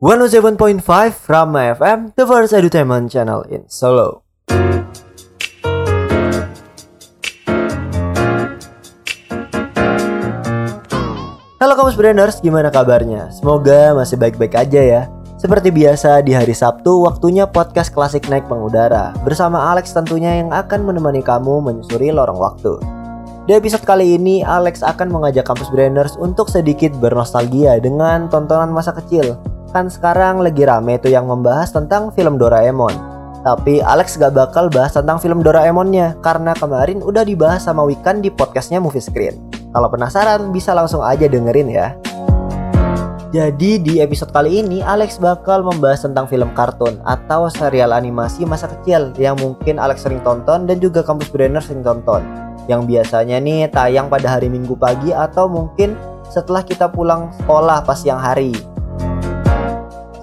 107.5 Rama FM, the first entertainment channel in Solo. Halo kamus branders, gimana kabarnya? Semoga masih baik-baik aja ya. Seperti biasa di hari Sabtu waktunya podcast klasik naik mengudara Bersama Alex tentunya yang akan menemani kamu menyusuri lorong waktu Di episode kali ini Alex akan mengajak kampus branders untuk sedikit bernostalgia dengan tontonan masa kecil Kan sekarang lagi rame tuh yang membahas tentang film Doraemon Tapi Alex gak bakal bahas tentang film Doraemonnya Karena kemarin udah dibahas sama Wikan di podcastnya Movie Screen Kalau penasaran bisa langsung aja dengerin ya jadi di episode kali ini Alex bakal membahas tentang film kartun atau serial animasi masa kecil yang mungkin Alex sering tonton dan juga kampus brainer sering tonton. Yang biasanya nih tayang pada hari Minggu pagi atau mungkin setelah kita pulang sekolah pas siang hari.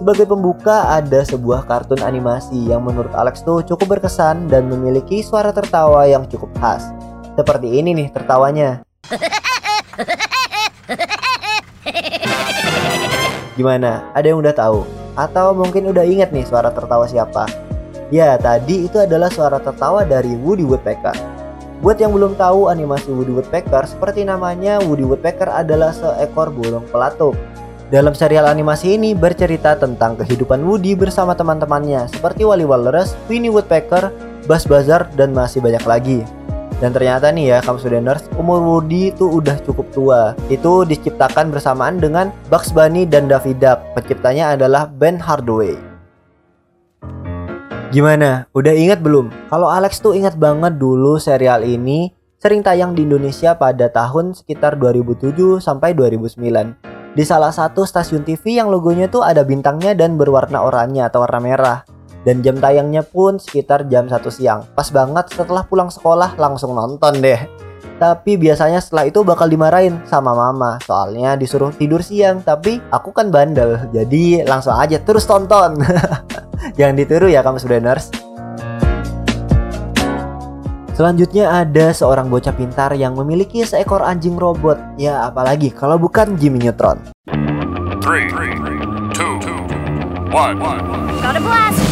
Sebagai pembuka ada sebuah kartun animasi yang menurut Alex tuh cukup berkesan dan memiliki suara tertawa yang cukup khas. Seperti ini nih tertawanya. Gimana? Ada yang udah tahu? Atau mungkin udah inget nih suara tertawa siapa? Ya, tadi itu adalah suara tertawa dari Woody Woodpecker. Buat yang belum tahu animasi Woody Woodpecker, seperti namanya, Woody Woodpecker adalah seekor burung pelatuk. Dalam serial animasi ini bercerita tentang kehidupan Woody bersama teman-temannya seperti Wally Walrus, Winnie Woodpecker, Buzz Bazar, dan masih banyak lagi. Dan ternyata nih ya, kamu studenters, umur Woody itu udah cukup tua. Itu diciptakan bersamaan dengan Bugs Bunny dan Daffy Duck. Penciptanya adalah Ben Hardaway. Gimana? Udah ingat belum? Kalau Alex tuh ingat banget dulu serial ini sering tayang di Indonesia pada tahun sekitar 2007 sampai 2009 di salah satu stasiun TV yang logonya tuh ada bintangnya dan berwarna oranye atau warna merah. Dan jam tayangnya pun sekitar jam 1 siang. Pas banget setelah pulang sekolah langsung nonton deh. Tapi biasanya setelah itu bakal dimarahin sama mama Soalnya disuruh tidur siang Tapi aku kan bandel Jadi langsung aja terus tonton Jangan ditiru ya kamu studenters Selanjutnya ada seorang bocah pintar yang memiliki seekor anjing robot Ya apalagi kalau bukan Jimmy Neutron Three, two, one. Got a blast!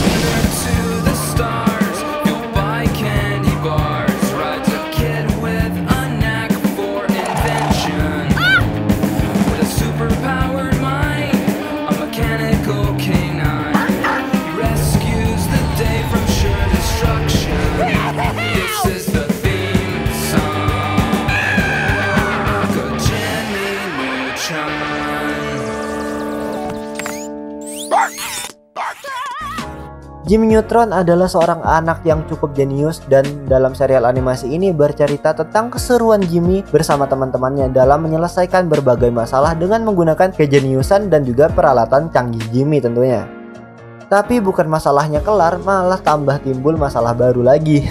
Jimmy Neutron adalah seorang anak yang cukup jenius dan dalam serial animasi ini bercerita tentang keseruan Jimmy bersama teman-temannya dalam menyelesaikan berbagai masalah dengan menggunakan kejeniusan dan juga peralatan canggih Jimmy tentunya. Tapi bukan masalahnya kelar, malah tambah timbul masalah baru lagi.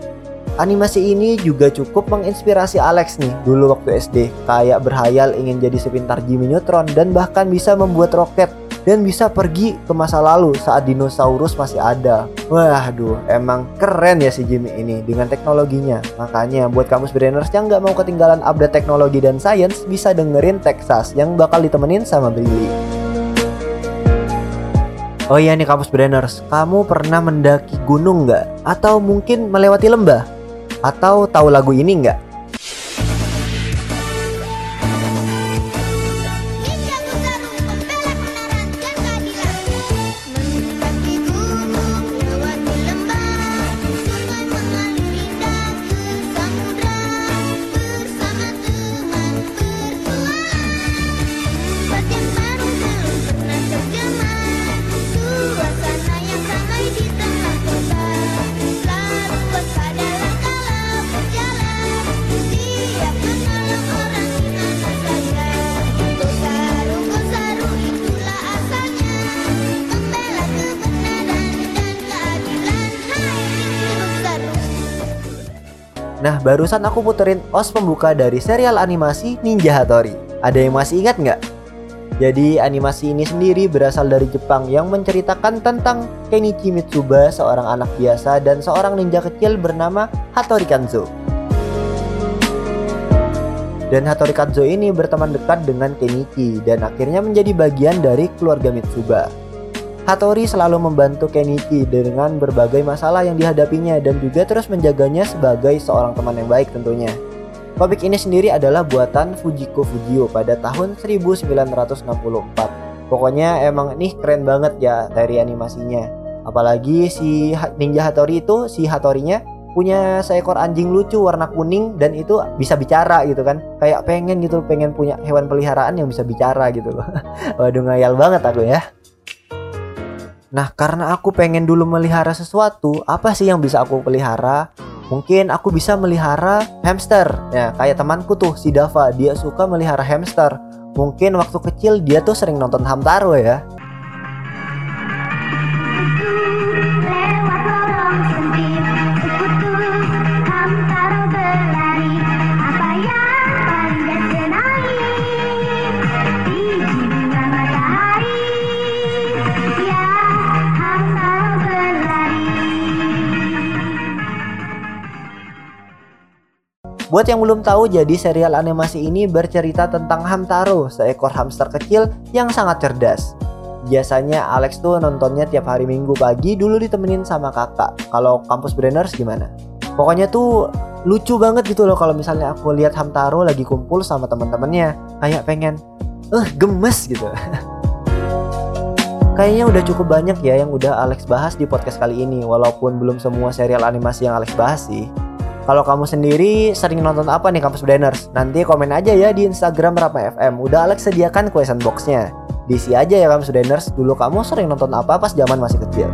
Animasi ini juga cukup menginspirasi Alex nih dulu waktu SD Kayak berhayal ingin jadi sepintar Jimmy Neutron dan bahkan bisa membuat roket dan bisa pergi ke masa lalu saat dinosaurus masih ada. Waduh, emang keren ya si Jimmy ini dengan teknologinya. Makanya buat kamu brainers yang nggak mau ketinggalan update teknologi dan sains bisa dengerin Texas yang bakal ditemenin sama Billy. Oh iya nih kampus brainers, kamu pernah mendaki gunung nggak? Atau mungkin melewati lembah? Atau tahu lagu ini nggak? Nah, barusan aku puterin os pembuka dari serial animasi Ninja Hattori. Ada yang masih ingat nggak? Jadi animasi ini sendiri berasal dari Jepang yang menceritakan tentang Kenichi Mitsuba, seorang anak biasa dan seorang ninja kecil bernama Hattori Kanzo. Dan Hattori Katsuo ini berteman dekat dengan Kenichi dan akhirnya menjadi bagian dari keluarga Mitsuba. Hattori selalu membantu Kenichi dengan berbagai masalah yang dihadapinya dan juga terus menjaganya sebagai seorang teman yang baik tentunya. Komik ini sendiri adalah buatan Fujiko Fujio pada tahun 1964. Pokoknya emang nih keren banget ya dari animasinya. Apalagi si Ninja Hattori itu si Hattorinya punya seekor anjing lucu warna kuning dan itu bisa bicara gitu kan. Kayak pengen gitu pengen punya hewan peliharaan yang bisa bicara gitu loh. Waduh ngayal banget aku ya. Nah, karena aku pengen dulu melihara sesuatu, apa sih yang bisa aku pelihara? Mungkin aku bisa melihara hamster. Ya, kayak temanku tuh si Dava, dia suka melihara hamster. Mungkin waktu kecil dia tuh sering nonton Hamtaro ya. Buat yang belum tahu, jadi serial animasi ini bercerita tentang Hamtaro, seekor hamster kecil yang sangat cerdas. Biasanya Alex tuh nontonnya tiap hari Minggu pagi dulu ditemenin sama kakak. Kalau kampus Brainers gimana? Pokoknya tuh lucu banget gitu loh kalau misalnya aku lihat Hamtaro lagi kumpul sama teman-temannya. Kayak pengen, eh gemes gitu. Kayaknya udah cukup banyak ya yang udah Alex bahas di podcast kali ini, walaupun belum semua serial animasi yang Alex bahas sih. Kalau kamu sendiri sering nonton apa nih Kampus Brainers? Nanti komen aja ya di Instagram Rapa FM. Udah Alex sediakan question boxnya. Diisi aja ya Kampus Brainers. Dulu kamu sering nonton apa pas zaman masih kecil?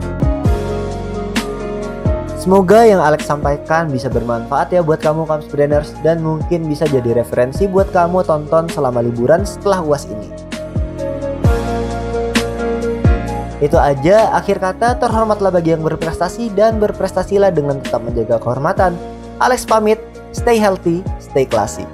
Semoga yang Alex sampaikan bisa bermanfaat ya buat kamu Kampus Brainers dan mungkin bisa jadi referensi buat kamu tonton selama liburan setelah UAS ini. Itu aja akhir kata terhormatlah bagi yang berprestasi dan berprestasilah dengan tetap menjaga kehormatan. Alex pamit, stay healthy, stay classy.